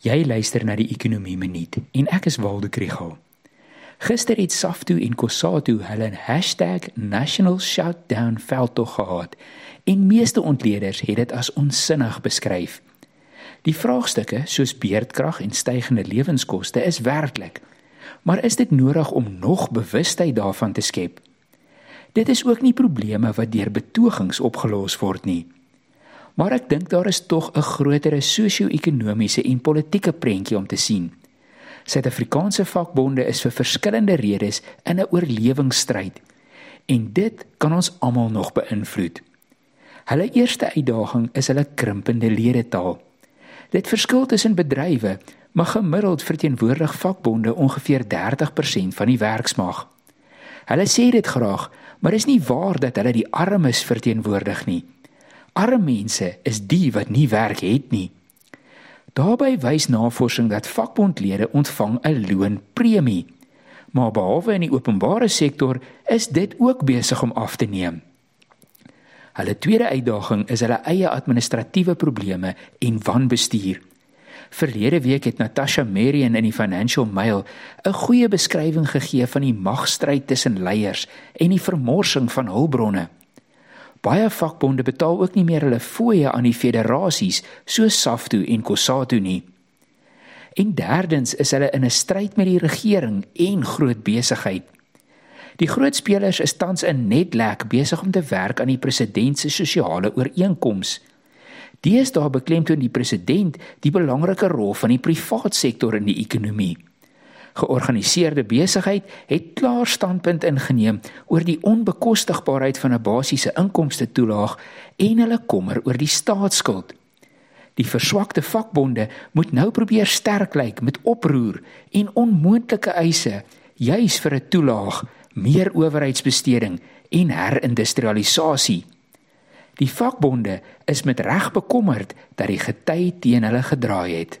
Jy luister na die Ekonomie Minuut en ek is Waldo Krugel. Gister het Safto en Kosatu hulle 'n #National Shutdown veldtog gehad en meeste ontleeders het dit as onsinnig beskryf. Die vraagstukke soos beerdkrag en stygende lewenskoste is werklik. Maar is dit nodig om nog bewustheid daarvan te skep? Dit is ook nie probleme wat deur betogings opgelos word nie maar ek dink daar is tog 'n groter sosio-ekonomiese en politieke prentjie om te sien. Suid-Afrikaanse vakbonde is vir verskillende redes in 'n oorlewingsstryd en dit kan ons almal nog beïnvloed. Hulle eerste uitdaging is hulle krimpende ledetaal. Dit verskil tussen bedrywe, maar gemiddeld verteenwoordig vakbonde ongeveer 30% van die werksmag. Hulle sê dit graag, maar is nie waar dat hulle die armes verteenwoordig nie. Arme mense is die wat nie werk het nie. Daarby wys navorsing dat vakbondlede ontvang 'n loonpremie. Maar behalwe in die openbare sektor is dit ook besig om af te neem. Hulle tweede uitdaging is hulle eie administratiewe probleme en wanbestuur. Verlede week het Natasha Marion in die Financial Mail 'n goeie beskrywing gegee van die magstryd tussen leiers en die vermorsing van hulpbronne. Baie vakbonde betaal ook nie meer hulle fooie aan die federasies soos SAFTU en COSATU nie. En derdens is hulle in 'n stryd met die regering en groot besigheid. Die groot spelers is tans in netlek besig om te werk aan die president se sosiale ooreenkoms. Deesdae beklemtoon die president die belangrike rol van die privaat sektor in die ekonomie georganiseerde besigheid het klaar standpunt ingeneem oor die onbekostigbaarheid van 'n basiese inkomste toelaag en hulle kommer oor die staatsskuld. Die verswakte vakbonde moet nou probeer sterk lyk met oproer en onmoontlike eise juis vir 'n toelaag, meer owerheidsbesteding en herindustrialisasie. Die vakbonde is met reg bekommerd dat die gety teen hulle gedraai het.